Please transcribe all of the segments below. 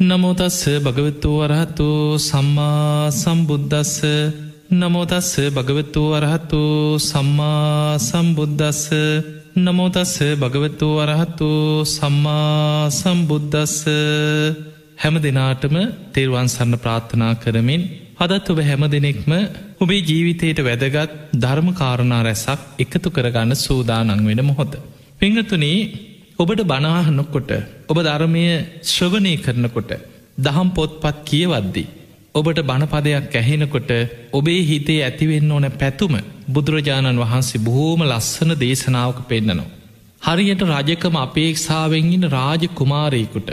නමෝතස්ස භගවතු වරහතු සම්මා සම්බුද්ධස්ස නමෝතස්ස භගවතු වරහතු සම්මා සම්බුද්ධස්ස නමෝතස්ස භගවතු වරහතු සම්මා සම්බුද්ධස්ස හැම දෙනාටම තෙරුවන් සන්න ප්‍රාර්ථනා කරමින් අදත් ඔබ හැම දෙනෙක්ම ඔබේ ජීවිතයට වැදගත් ධර්මකාරණා රැසක් එකතු කරගන්න සූදානං වෙන මොහොත. පිංහතුනේ ඔබට බනාහනොකොට ඔබ ධර්මය ශ්‍රවනය කරනකොට දහම් පොත්පත් කියවද්දි. ඔබට බණපදයක් ඇහෙනකොට ඔබේ හිතේ ඇතිවෙන්න ඕන පැතුම බුදුරජාණන් වහන්සේ බොහෝම ලස්සන දේශනාවක පෙන්න්නනවා. හරියට රජකම අපේක්ෂාවෙන්ගෙන රාජ කුමාරයකුට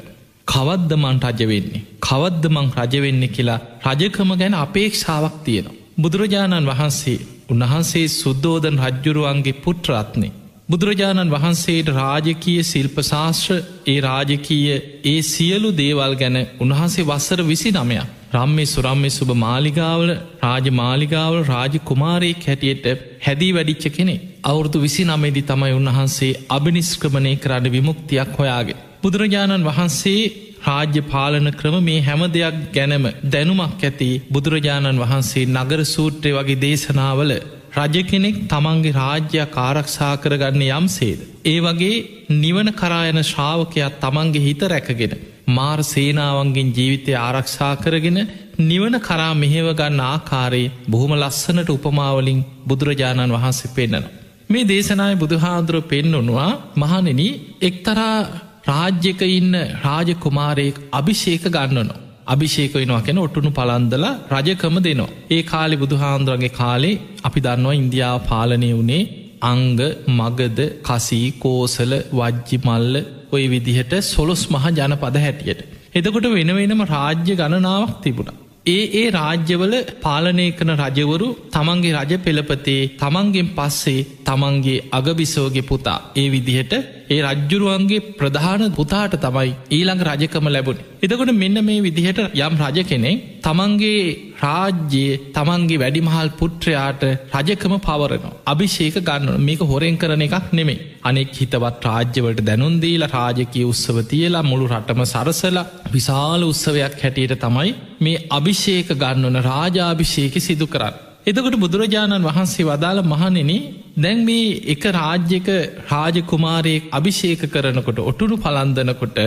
කවද්දමන් රජවෙන්නේ. කවද්දමං රජවෙන්න කියලා රජකම ගැන අපේක්ෂාවක් තියෙනවා. බුදුරජාණන් වහන්සේ උන්වහන්සේ සුද්දෝදන් රජ්ජුරුවන්ගේ පුට්‍රත්නේ. බුදුරජාණන් වහන්සේට රාජකීය ශිල්ප ශාස්ත්‍ර ඒ රාජකීය ඒ සියලු දේවල් ගැන උන්වහන්සේ වස්සර විසි නමයක් රම්මේ සුරම්මේ සුභ මාලිගාවල රාජ මාලිගාවල රාජ කුමාරයෙක් හැටියට හැදී වැඩිච්ච කෙනෙ අවුරුදු විසි නමේදි තමයි උන්වහන්සේ අභිනිස්ක්‍රමණය කරන්න විමුක්තියක් හොයාගේ. බුදුරජාණන් වහන්සේ රාජ්‍ය පාලන ක්‍රම මේ හැම දෙයක් ගැනම දැනුමක් ඇති බුදුරජාණන් වහන්සේ නගර සූට්‍රය වගේ දේශනාවල රජ කෙනෙක් තමන්ගේ රාජ්‍යයක් ආරක්ෂා කරගන්න යම්සේද. ඒ වගේ නිවන කරායන ශ්‍රාවකයක් තමන්ගේ හිත රැකගෙන. මාර් සේනාවන්ගෙන් ජීවිතය ආරක්ෂා කරගෙන නිවන කරා මෙහෙව ගන්න ආකාරයේ බොහොම ලස්සනට උපමාවලින් බුදුරජාණන් වහන්සේ පෙන්න්නනවා. මේ දේශනාය බුදුහාදුර පෙන්නුනවා මහනෙන එක්තරා රාජ්‍යක ඉන්න රාජකුමාරයෙක් අභිෂේක ගන්නනවා. අභිෂේක වෙනවා කැන ඔටුනු පලන්දල රජකම දෙනවා. ඒ කාලෙ බුදුහාන්දුරගේ කාලේ අපි දන්නවා ඉන්දියාව පාලනය වුණේ අංග මගද කසී කෝසල වජ්ජි මල්ල ඔය විදිහට සොලොස් මහ ජනපද හැටියට. එතකොට වෙන වෙනම රාජ්‍ය ගණනාවක් තිබුණ. ඒ ඒ රාජ්‍යවල පාලනය කන රජවරු තමන්ගේ රජ පෙළපතේ තමන්ගෙන් පස්සේ තමන්ගේ අගබිසෝගේ පුතා ඒ විදිහට ඒ රජ්ජුරුවන්ගේ ප්‍රධාන පුතාට තමයි ඊළඟ රජකම ලැබුණ. එතකොට මෙන්න මේ විදිහට යම් රජ කෙනෙක් තමන්ගේ රාජ්‍යයේ තමන්ගේ වැඩිමහල් පුට්‍රයාට රජකම පවරනවා. අභිෂේක ගන්න මේක හොරෙන් කරන එකක් නෙමේ. අනෙක් හිතවත් රාජ්‍යවලට දැනුන්දීල රාජකය උත්සව තියලා මුළු රටම සරසලා විශාල උත්සවයක් හැටියට තමයි මේ අභිෂේක ගන්නවන රාජාභිෂේක සිදු කරන්න. එතකොට බුදුරජාණන් වහන්සේ වදාළ මහනෙන දැන් මේ එක රාජ්‍යක රාජකුමාරයෙක් අභිෂේක කරනකොට ඔටුනු පලන්දනකොට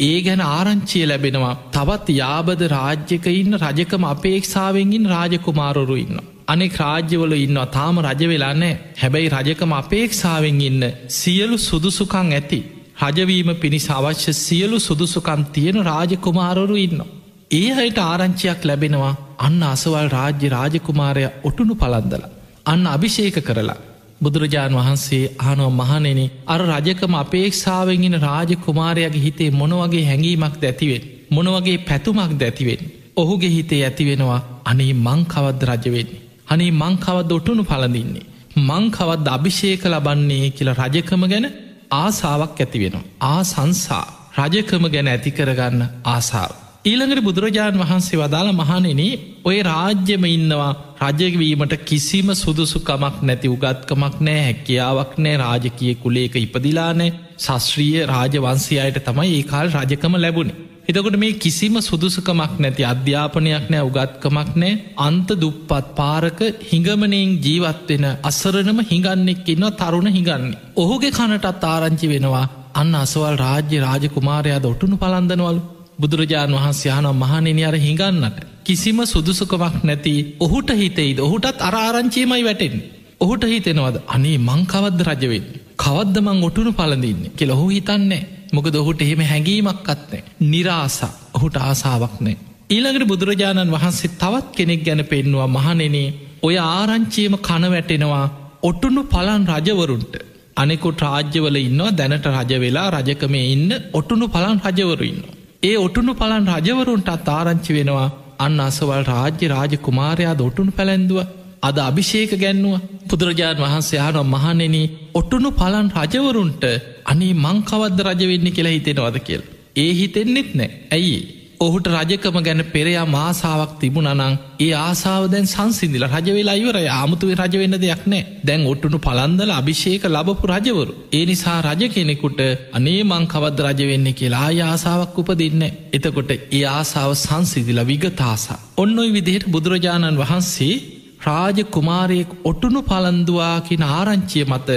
ඒ ගැන ආරංචිය ලැබෙනවා තවත් යාබද රාජ්‍යක ඉන්න රජකම අපේක්ෂාවෙන්ගින් රාජකුමාරොරු ඉන්න. අනෙක් රාජ්‍යවල ඉන්නවා තාම රජවෙලා නෑ හැබැයි රජකම අපේක්ෂාවෙන් ඉන්න සියලු සුදුසුකං ඇති. රජවීම පිණිස අවශ්‍ය සියලු සුදුසුකන් තියෙන රාජකුමාරොරු ඉන්න. ඒ අයට ආරංචියක් ලැබෙනවා අන්න අසවල් රාජ්‍ය රාජකුමාරය ඔටුනු පලන්දල. අන්න අභිෂේක කරලා බුදුරජාණන් වහන්සේ ආනුව මහනෙන අර රජකම අපේක්ෂාවෙන්ගෙන රාජකුමාරයගේ හිතේ මොනවගේ හැඟීමක් දැතිවෙන් මොනවගේ පැතුමක් දැතිවෙන් ඔහුගේ හිතේ ඇතිවෙනවා අනේ මංකවද්ද රජවෙන්නේ අනේ මංකවද ඔටුනු පලඳින්නේ මංකවද්ද අභිෂේක ලබන්නේ කියලා රජකම ගැන ආසාාවක් ඇතිවෙනවා ආ සංසා රජකම ගැන ඇතිකරගන්න ආසාාව. ඊළඟට බුදුරජාණන් වහන්සේ වදාළ මහනෙන ඔය රාජ්‍යම ඉන්නවා රජවීමට කිසිම සුදුසුකමක් නැති උගත්කමක් නෑ හැකියාවක් නෑ රාජකය කුලේක ඉපදිලානෑ ශස්ත්‍රීය රාජවන්සය අයට තමයි ඒ කාල් රජකම ලැබුණේ. එතකොට මේ කිසිම සුදුසකමක් නැති අධ්‍යාපනයක් නෑ උගත්කමක් නෑ අන්ත දුප්පත් පාරක හිඟමනයෙන් ජීවත්වෙන අසරනම හිඟන්නෙක් ඉන්න තරුණ හිඟන්නේ. ඔහුගේ කනටත් ආරංචි වෙනවා අන්න අසවල් රාජ්‍ය රාජකුමාරයාද ඔටුනු පලන්දනවලු බුදුරජාණන් වහන්සේ යන මහනෙන අර හිඟන්නට කිසිම සුදුසුකමක් නැති ඔහුට හිතෙයිද? ඔහුටත් අරාරංචියමයි වැටෙන් ඔහුට හිතෙනවද? අනේ මංකවද්ද රජවෙන් කවද්ද මං ඔටුනු පලඳන්න කෙ ඔහු හිතන්නේ මොකද ඔහුට එහෙම හැඟීමක් අත්නෑ නිරාසා. ඔහුට ආසාාවක් නෑ ඊළඟට බුදුරජාණන් වහන්සේ තවත් කෙනෙක් ගැන පෙන්නවා මහනෙනේ ඔය ආරංචියම කන වැටෙනවා ඔටුනු පලන් රජවරුන්ට. අනෙකුට රාජ්‍යවල ඉන්නවා දැනට රජ වෙලා රජකමේ ඉන්න ඔටුනු පලන් රජවරු ඉන්නවා. ඒ ඔටුනු පලන් රජවරුන්ටත් ආරංචි වෙනවා. අන්න අසවල් රාජ්‍ය රාජ කුමාරයා දොටුනු පැළැන්දුව අද අභිෂේක ගැන්නුව. පුදුරජාණන් වහන්සේ ආනො මහනෙන ඔටුනු පලන් රජවරුන්ට අනේ මංකවද්ද රජවෙන්න කියලා හිතෙනවද කියල්. ඒ හිතෙන්නෙත් නෑ. ඇයි? ඔහුට රජකම ගැන පෙරයා මාසාාවක් තිබුණනං ඒ ආසාාව දැන් සංසිදිල රජවෙලා ඉවර ආමුතුවේ රජවෙන්න දෙයක් නෑ දැන් ඔට්ටුනු පලන්දල අභිෂේක ලබපු රජවරු. ඒ නිසා රජ කෙනෙකුට අනේ මං කවද රජවෙන්නේ කියලා ආයාසාාවක් උපදින්න. එතකොට ඒ ආසාාව සංසිදිල විගතාසා. ඔන්න ඔයි විදිහට බුදුරජාණන් වහන්සේ රාජ කුමාරයෙක් ඔටුනු පලන්දවාකින ආරංචිය මත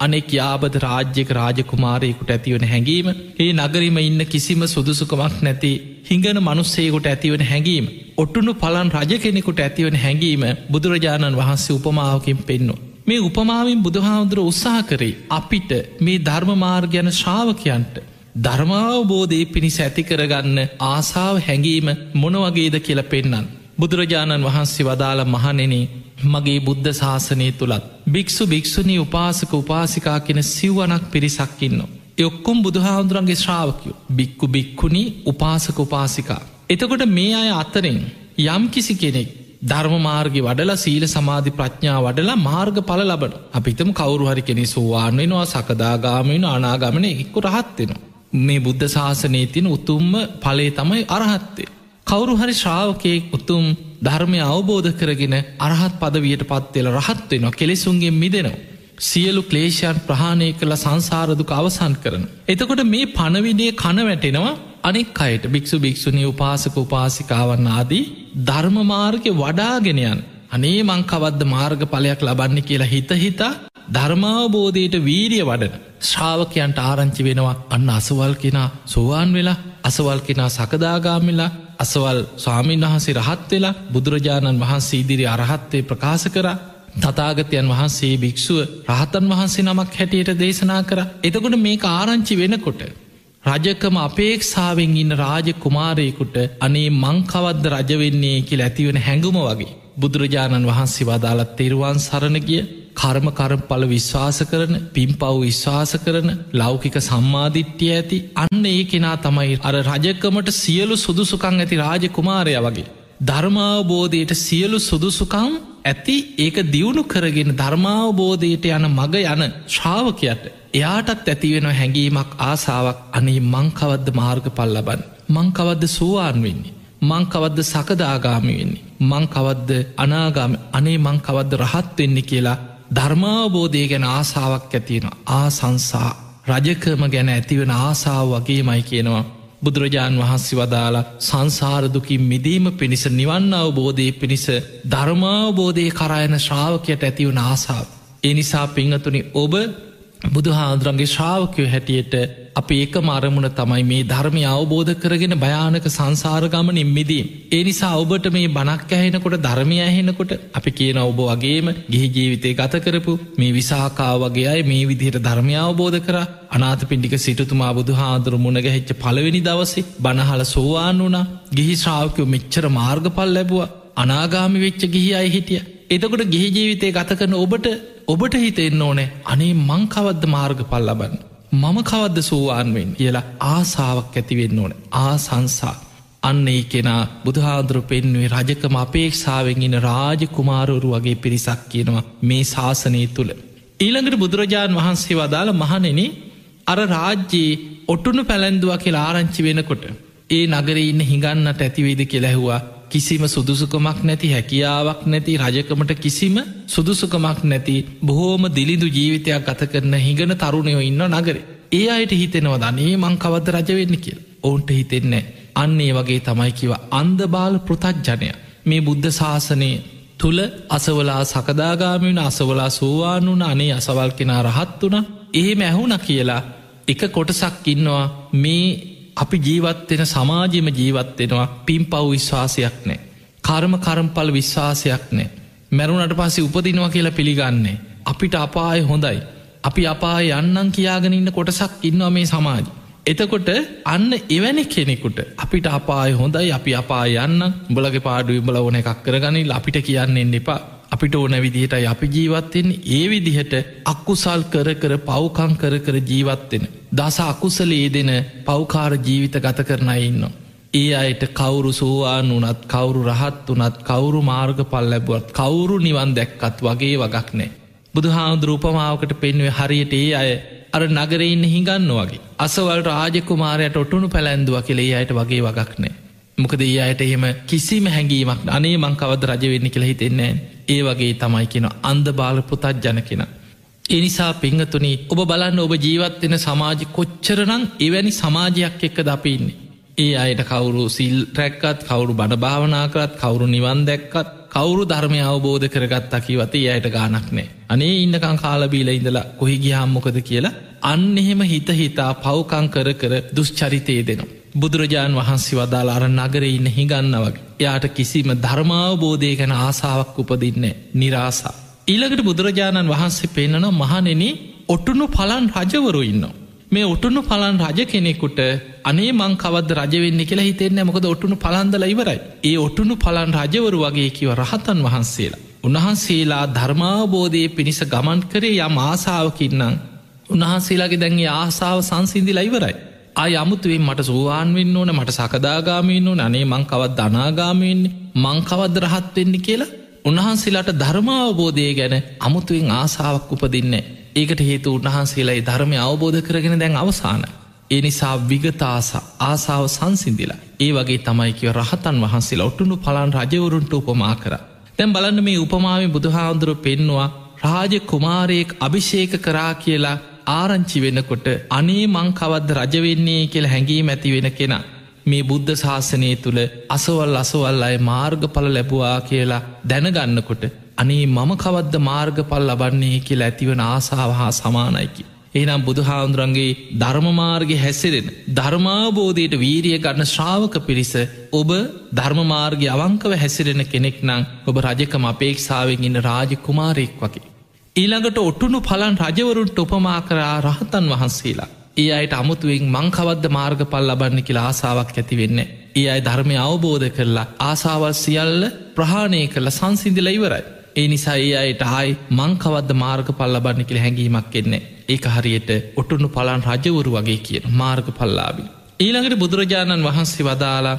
අනෙක් යාබද රාජ්‍යක රාජකුමාරයෙකුට ඇතිවන හැඟීම ඒ නගරිම ඉන්න කිසිම සුදුසුකමක් නැති හිඟන මනුස්සේකුට ඇතිවන හැඟීම ඔට්ටුනු පලන් රජ කෙනෙකුට ඇතිවන හැඟීම බුදුරජාණන් වහන්සේ උපමාවකින් පෙන්නු. මේ උපමාවින් බුදුහාමුදුර උත්සාහ කරේ අපිට මේ ධර්මමාර්ගයන ශ්‍රාවකයන්ට ධර්මාවබෝධය පිණිස ඇති කරගන්න ආසාාව හැඟීම මොනවගේද කියල පෙන්න්න. බුදුරජාණන් වහන්සේ වදාළ මහනෙනේ මගේ බුද්ධ ශාසනය තුළත්. භික්‍ෂු භික්‍ෂුණී උපාසක උපාසිකා කෙන සිව්වනක් පිරිසක්කින්න. එොක්කොම් බුදුහාන්දුරන්ගේ ශ්‍රාවකයෝ බික්කු බික්කුණි උපාසක උපාසිකා. එතකොට මේ අය අතරෙන් යම් කිසි කෙනෙක් ධර්මමාර්ග වඩලා සීල සමාධි ප්‍රඥා වඩලා මාර්ග පල ලබට අපිතම කවරු හරි කෙනෙ සෝවාන් වෙනවා සකදාගාමෙන අනාගමන එක්කු රහත්වෙනවා. මේ බුද්ධ ශාසනය තින උතුම්ම පලේ තමයි අරහත්තේ. කවුරු හරි ශ්‍රාවකයෙක් උතුම් ධර්මය අවබෝධ කරගෙන අරහත් පදවියට පත්වෙල රහත්වෙනවා කෙලෙසුන්ගේ මිදෙනවා. සියලු ක්ලේෂයන් ප්‍රහාණය කළ සංසාරදුක අවසන් කරන. එතකොට මේ පණවිඩේ කන වැටෙනවා අනෙක් අයට භික්ෂු භික්ෂුණී උපාසක උපාසිකාවන්න ආදී ධර්මමාර්ග වඩාගෙනයන් අනේ මංකවද්ද මාර්ග පලයක් ලබන්න කියලා හිත හිතා ධර්මාවබෝධයට වීරිය වඩන ශ්‍රාවකයන්ට ආරංචි වෙනවා අන්න අසවල් කෙනා සෝවාන් වෙලා අසවල් කෙනා සකදාගාමිලා අසවල් ස්වාමීන් වහන්සේ රහත් වෙලා බුදුරජාණන් වහන්සේ ඉදිරි අරහත්තේ ප්‍රකාශ කර තතාගතයන් වහන්සේ භික්‍ෂුව රහතන් වහන්සේ නමක් හැටියට දේශනා කර එතකොට මේ ආරංචි වෙනකොට. රජකම අපේක්ෂාවෙන් ඉන්න රාජ කුමාරයෙකුට අනේ මංකවද්ද රජවෙන්නේ කියල ඇතිවෙන හැඟුම වගේ. බුදුරජාණන් වහන්සේ වදාලත් තෙරුවන් සරණගිය කර්ම කරම්පල විශ්වාස කරන පින් පව් විශ්වාස කරන ලෞකික සම්මාධිට්්‍යය ඇති අන්න ඒ කෙනා තමයි අර රජකමට සියලු සුදුසුකං ඇති රාජ කුමාරය වගේ. ධර්මාවබෝධයට සියලු සුදුසුකම් ඇති ඒක දියුණු කරගෙන ධර්මාවබෝධයට යන මග යන ශ්‍රාවකයට එයාටත් ඇතිවෙන හැඟීමක් ආසාාවක්. අනේ මංකවද්ද මාර්ග පල්ලබන් මංකවද්ද සෝවාන් වෙන්නේ? මංකවද්ද සකදාගාමි වෙන්නේ? මංකවද්ද අනාගාම? අනේ මංකවද්ද රහත් වෙන්නේ කියලා ධර්මාවබෝධය ගැන ආසාාවක් ඇතියෙන ආසංසා රජකම ගැන ඇතිවෙන ආසාාව වගේ මයි කියනවා බුදුරජාණන් වහන්සේ වදාලා සංසාරදුකින් මිදීම පිණිස නිවන්න අවබෝධය පිණිස ධර්මාවබෝධය කරයන ශ්‍රාවකයට ඇතිවන ආසාාව. එනිසා පිංහතුනි ඔබ බුදුහාන්දුරන්ගේ ශ්‍රාවකයෝ හැටියට අප ඒක මරමුණ තමයි මේ ධර්මය අවබෝධ කරගෙන භයානක සංසාරගමනින් මිදී. ඒ නිසා ඔබට මේ බනක් ඇහෙනකොට ධර්මය ඇහෙනකොට අපි කියන ඔබ වගේම ගිහි ජීවිතය ගත කරපු මේ විසාකා වගේ අය මේ විදිහට ධර්මය අවබෝධ කර අනාත පිඩික සිටතුමා බුදු හාදුර මුණගැහිච්ච පලවෙනි දවසේ බනහල සෝවාන් වුණා ගිහි ශ්‍රාවකයෝ මෙච්චර මාර්ගපල් ලැබවා අනාගාමි වෙච්ච ගිහි අයි හිටිය. එතකොට ගිහි ජීවිතය ගත කරන ඔබට ඔබට හිතෙන්න ඕනෑ අනේ මංකවද්ද මාර්ග පල් ලබන්න. මම කවද්ද සූවාන්වෙන් කියලා ආසාාවක් ඇතිවෙන්න ඕන ආසංසා. අන්න ඒ කෙනා බුදුහාදුරු පෙන්වේ රජකම අපේක්ෂාවෙන් ඉන රාජ කුමාරුරු වගේ පිරිසක් කියනවා මේ ශාසනය තුළ. ඊළඟට බුදුරජාණන් වහන්සේ වදාළ මහනෙන අර රාජ්‍යයේ ඔටුනු පැළැන්දුව කියලා ආරංචි වෙනකොට. ඒ නගර ඉන්න හිඟන්නට ඇතිවේද කෙලැහවා කිසිම සුදුසුකමක් නැති හැකියාවක් නැති රජකමට කිසිම සුදුසුකමක් නැති බොහෝම දිලිඳු ජීවිතයක් ගත කරන හිඟන තරුණයෝ ඉන්න නගර. ඒ අයට හිතෙනවා දනේ මංකවද රජවෙන්න කිය. ඔවුන්ට හිතෙන්නේ. අන්නේ වගේ තමයි කිව අන්දබාල පෘතජ්ජනය මේ බුද්ධ ශාසනය තුළ අසවලා සකදාගාමෙන අසවලා සෝවානුන අනේ අසවල් කෙනා රහත් වුණ ඒ මැහුණ කියලා එක කොටසක් ඉන්නවා මේ අපි ජීවත්වෙන සමාජයම ජීවත්වෙනවා පින් පව් විශ්වාසයක් නෑ. කර්ම කරම්පල් විශ්වාසයක් නෑ. මැරුණට පස්සේ උපදිනවා කියලා පිළිගන්නේ. අපිට අපාය හොඳයි. අපි අපාය යන්නන් කියාගෙනඉන්න කොටසක් ඉන්නවා මේ සමාජ. එතකොට අන්න එවැනි කෙනෙකුට අපිට අපාය හොඳයි අපි අපා යන්න බලගේ පාඩු බල ඕන එකක් කරගනිල් අපිට කියන්නෙන් එපා අපිට ඕන විදිහටයි අපි ජීවත්වෙන්නේ ඒ විදිහට අක්කුසල් කර කර පව්කං කර කර ජීවත්වෙන. දස අකුසලේ දෙන පෞකාර ජීවිත ගත කරන ඉන්න. ඒ අයට කවුරු සෝවාන් වනත් කවුරු රහත් වනත් කවුරු මාර්ග පල් ලැබුවත් කවුරු නිවන් දැක්කත් වගේ වගක් නෑ. බුදුහාමුදුරූපමාවකට පෙන්වේ හරියට ඒ අය අර නගරඉන්න හිඟන්න වගේ. අසවල් රාජකුමාරයට ඔටුනු පැළැන්දුව කෙළේ අයට වගේ වගක් නෑ. මොකද ඒ අයට එහෙම කිසිම හැඟීමක් අනේ මංකවද රජවෙන්න කියලා හිතෙන්නේ ඒ වගේ තමයි කියෙන අන්ද බාල පුතත් ජන කෙන. එනිසා පිංහතුනි ඔබ බලන්න ඔබ ජීවත්වෙන සමාජ කොච්චරනං එවැනි සමාජයක් එක්ක දපින්නේ. ඒ අයට කවුරු සිල් රැක්කත් කවුරු බණ භාවනා කරත් කවුරු නිවන් දැක්කත් කවුරු ධර්මය අවබෝධ කරගත්තා කිවත අයට ගානක් නෑ. අනේ ඉන්නකං කාලබීල ඉඳලා කොහි ගියාම්මොකද කියලා අන්න එහෙම හිත හිතා පවකං කර කර දුෂ්චරිතය දෙනවා. බුදුරජාණන් වහන්සේ වදාල අර නගර ඉන්න හිගන්න වගේ. යාට කිසිම ධර්මාවබෝධය ගැන ආසාාවක් උපදින්න නිරාසා. ඊළඟට බුදුරජාණන් වහන්සේ පෙන්නන මහනෙන ඔටුනු පලන් රජවරු ඉන්නවා. මේ ඔටුනු පලන් රජ කෙනෙකුට අනේ මං කවද රජවෙන්න කියලා හිතෙන්න මොකද ඔටුනු පලන්දල ඉවරයි. ඒ ඔටුනු පලන් රජවරු වගේ කිව රහතන් වහන්සේලා. උන්වහන්සේලා ධර්මාවබෝධය පිණිස ගමන් කරේ යම් ආසාාවකින්නම් උන්වහන්සේලාගේ දැන්ගේ ආසාාව සංසිින්දි ලයිවරයි. ආය අමුතුවෙන් මට සූවාන් වෙන්න ඕන මට සකදාගාමීන්න ඕන. අනේ මංකවත් ධනාගාමයන්නේ මංකවද රහත්වෙන්න කියලා? උන්වහන්සේලාට ධර්මාවබෝධය ගැන අමුතුවෙන් ආසාාවක් උපදින්න ඒකට හේතු උන්වහන්සේලායි ධර්මය අවබෝධ කරගෙන දැන් අවසාන. ඒ නිසා විගතාස ආසාාව සංසිින්දිලා ඒ වගේ තමයිකිව රහතන් වහන්සේලා ඔට්ටුණු පලන් රජවරුන්ට උපමා කර. තැම් බලන්න මේ උපමාව බුදුහාන්දුර පෙන්නවා රාජ කුමාරයෙක් අභිෂේක කරා කියලා ආරංචි වෙනකොට අනේ මංකවද්ද රජවෙන්නේ කියල හැඟීම ඇති වෙන කෙනා. මේ බුද්ධ ශාසනය තුළ අසවල් අසවල් අය මාර්ගඵල ලැබවා කියලා දැනගන්නකොට අනේ මම කවද්ද මාර්ගපල් ලබන්නේ කියල ඇතිවන ආසාාව හා සමානයිකි. එනම් බුදුහාන්දුරන්ගේ ධර්මමාර්ග හැසිරෙන ධර්මාබෝධයට වීරිය ගන්න ශ්‍රාවක පිරිස ඔබ ධර්මමාර්ග අවංකව හැසිරෙන කෙනෙක් නං ඔබ රජකම අපේක්ෂාවෙන් ඉන්න රාජ කුමාරයෙක් වගේ. ඊළඟට ඔටුනු පලන් රජවරුන්ට උපමා කරා රහතන් වහන්සේලා. ඒ අයට අමුතුවෙන් මංකවද්ද මාර්ග පල් ලබන්න කියලා ආසාාවක් ඇතිවෙන්න. ඒ අයි ධර්මය අවබෝධ කරලා ආසාවල් සියල්ල ප්‍රහාණය කරලා සංසිින්දිල ඉවරයි. ඒ නිසා ඒ අයට හායි මංකවද්ද මාර්ග පල් ලබන්න කියල හැඟීමක් එන්නේ. ඒක හරියට ඔටුනු පලන් රජවරු වගේ කියන මාර්ග පල්ලාබි. ඊළඟට බුදුරජාණන් වහන්සේ වදාලා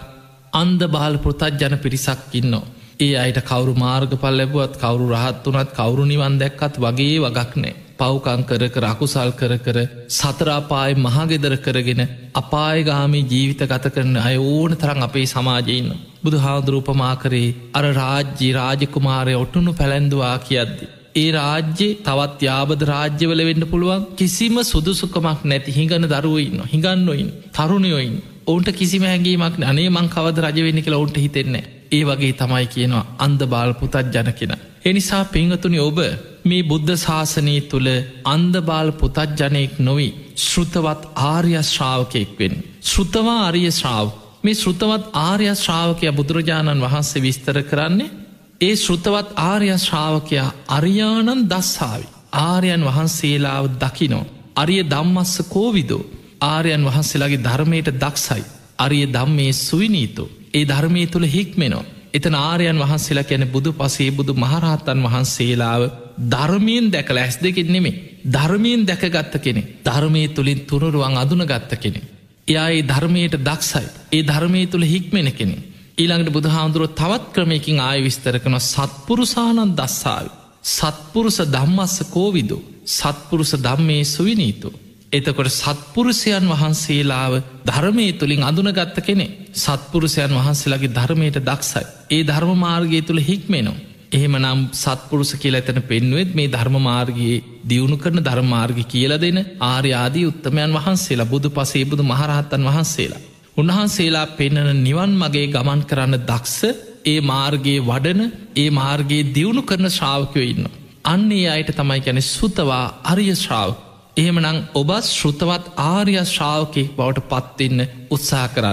අන්ද බාල පෘතත් ජන පිරිසක් ඉන්නවා. ඒ අයට කවරු මාර්ගපල් ලැබුවත් කවරු රහත් වනත් කවරු නිවන් දැක්කත් වගේ වගක් නෑ. පව්කං කර කර අකුසල් කර කර සතරාපාය මහගෙදර කරගෙන අපායගාමී ජීවිත ගත කරන අය ඕන තරන් අපේ සමාජයන්න. බුදු හාදුරූපමා කරේ අර රාජ්‍ය රාජකුමාරය ඔටුනු පැළැන්දවා කියද්දි. ඒ රාජ්‍යයේ තවත් යාබද රාජ්‍යවල වෙන්න පුළුවන් කිසිම සුදුසුකමක් නැති හිඟන දරුවඉන්න හිඟන්නොයින් තරුණයොයින් ඔවුන්ට කිසිම හැඟීමක් අනේ මං කවද රජවෙන්න කියලා ඔවුන්ට හිතෙන්නේ ඒ වගේ තමයි කියනවා අන්ද බාල් පුතත් ජන කෙන. එනිසා පිංහතුනි ඔබ මේ බුද්ධ ශාසනය තුළ අන්දබාල් පුතත් ජනයෙක් නොවී ශෘතවත් ආර්ය ශ්‍රාවකයෙක්වෙන්. ශෘතවා අරිය ශ්‍රාව මේ ශෘතවත් ආර්ය ශ්‍රාවකය බුදුරජාණන් වහන්සේ විස්තර කරන්නේ ඒ ශෘතවත් ආර්ය ශ්‍රාවකයා අරියානන් දස්සාාවි. ආර්යන් වහන්සේලාව දකිනෝ. අරිය දම්මස්ස කෝවිදෝ ආර්යන් වහන්සේලාගේ ධර්මයට දක්සයි. අරිය දම්මේ සුවිනීතෝ ඒ ධර්මය තුළ හික්මෙනවා. එතන ආරයන් වහන්සේලා කැන බුදු පසේ බුදු මහරහත්තන් වහන්සේලාව ධර්මයෙන් දැකල ඇස් දෙකෙන් නෙමේ ධර්මයෙන් දැකගත්ත කෙනෙ ධර්මය තුළින් තුරුරුවන් අදුන ගත්ත කෙනෙ. එයා ඒ ධර්මයට දක්සයි ඒ ධර්මය තුළ හික්මෙන කෙනෙ. ඊළඟට බුදුහාමුදුරුව තවත් ක්‍රමයකින් ආය විස්තර කන සත්පුරුසානන් දස්සාාව. සත්පුරුස දම්මස්ස කෝවිදු සත්පුරුස දම්මේ සුවිනීතු. එතකොට සත්පුරුෂයන් වහන්සේලාව ධර්මය තුළින් අඳුනගත්ත කෙනෙ සත්පුරුෂයන් වහන්සේලාගේ ධර්මයට දක්සයි. ඒ ධර්ම මාර්ගය තුළ හික්මෙනවා. එහෙම නම් සත්පුරුස කියල ඇතන පෙන්නුවත් මේ ධර්මමාර්ගයේ දියුණු කරන ධර්මාර්ග කියල දෙන ආර්යාදී උත්තමයන් වහන්සේලා බුදු පසේ බුදු මහරහත්තන් වහන්සේලා. උන්වහන්සේලා පෙන්නන නිවන් මගේ ගමන් කරන්න දක්ස ඒ මාර්ගයේ වඩන ඒ මාර්ගයේ දියුණු කරන ශ්‍රාවකයෝ ඉන්න. අන්නේ අයට තමයි ගැන සුතවා අරිය ශ්‍රාවක. එහෙමනං ඔබත් ශෘතවත් ආර්ය ශ්‍රාවකෙක් බවට පත්වෙන්න උත්සා කරන්න.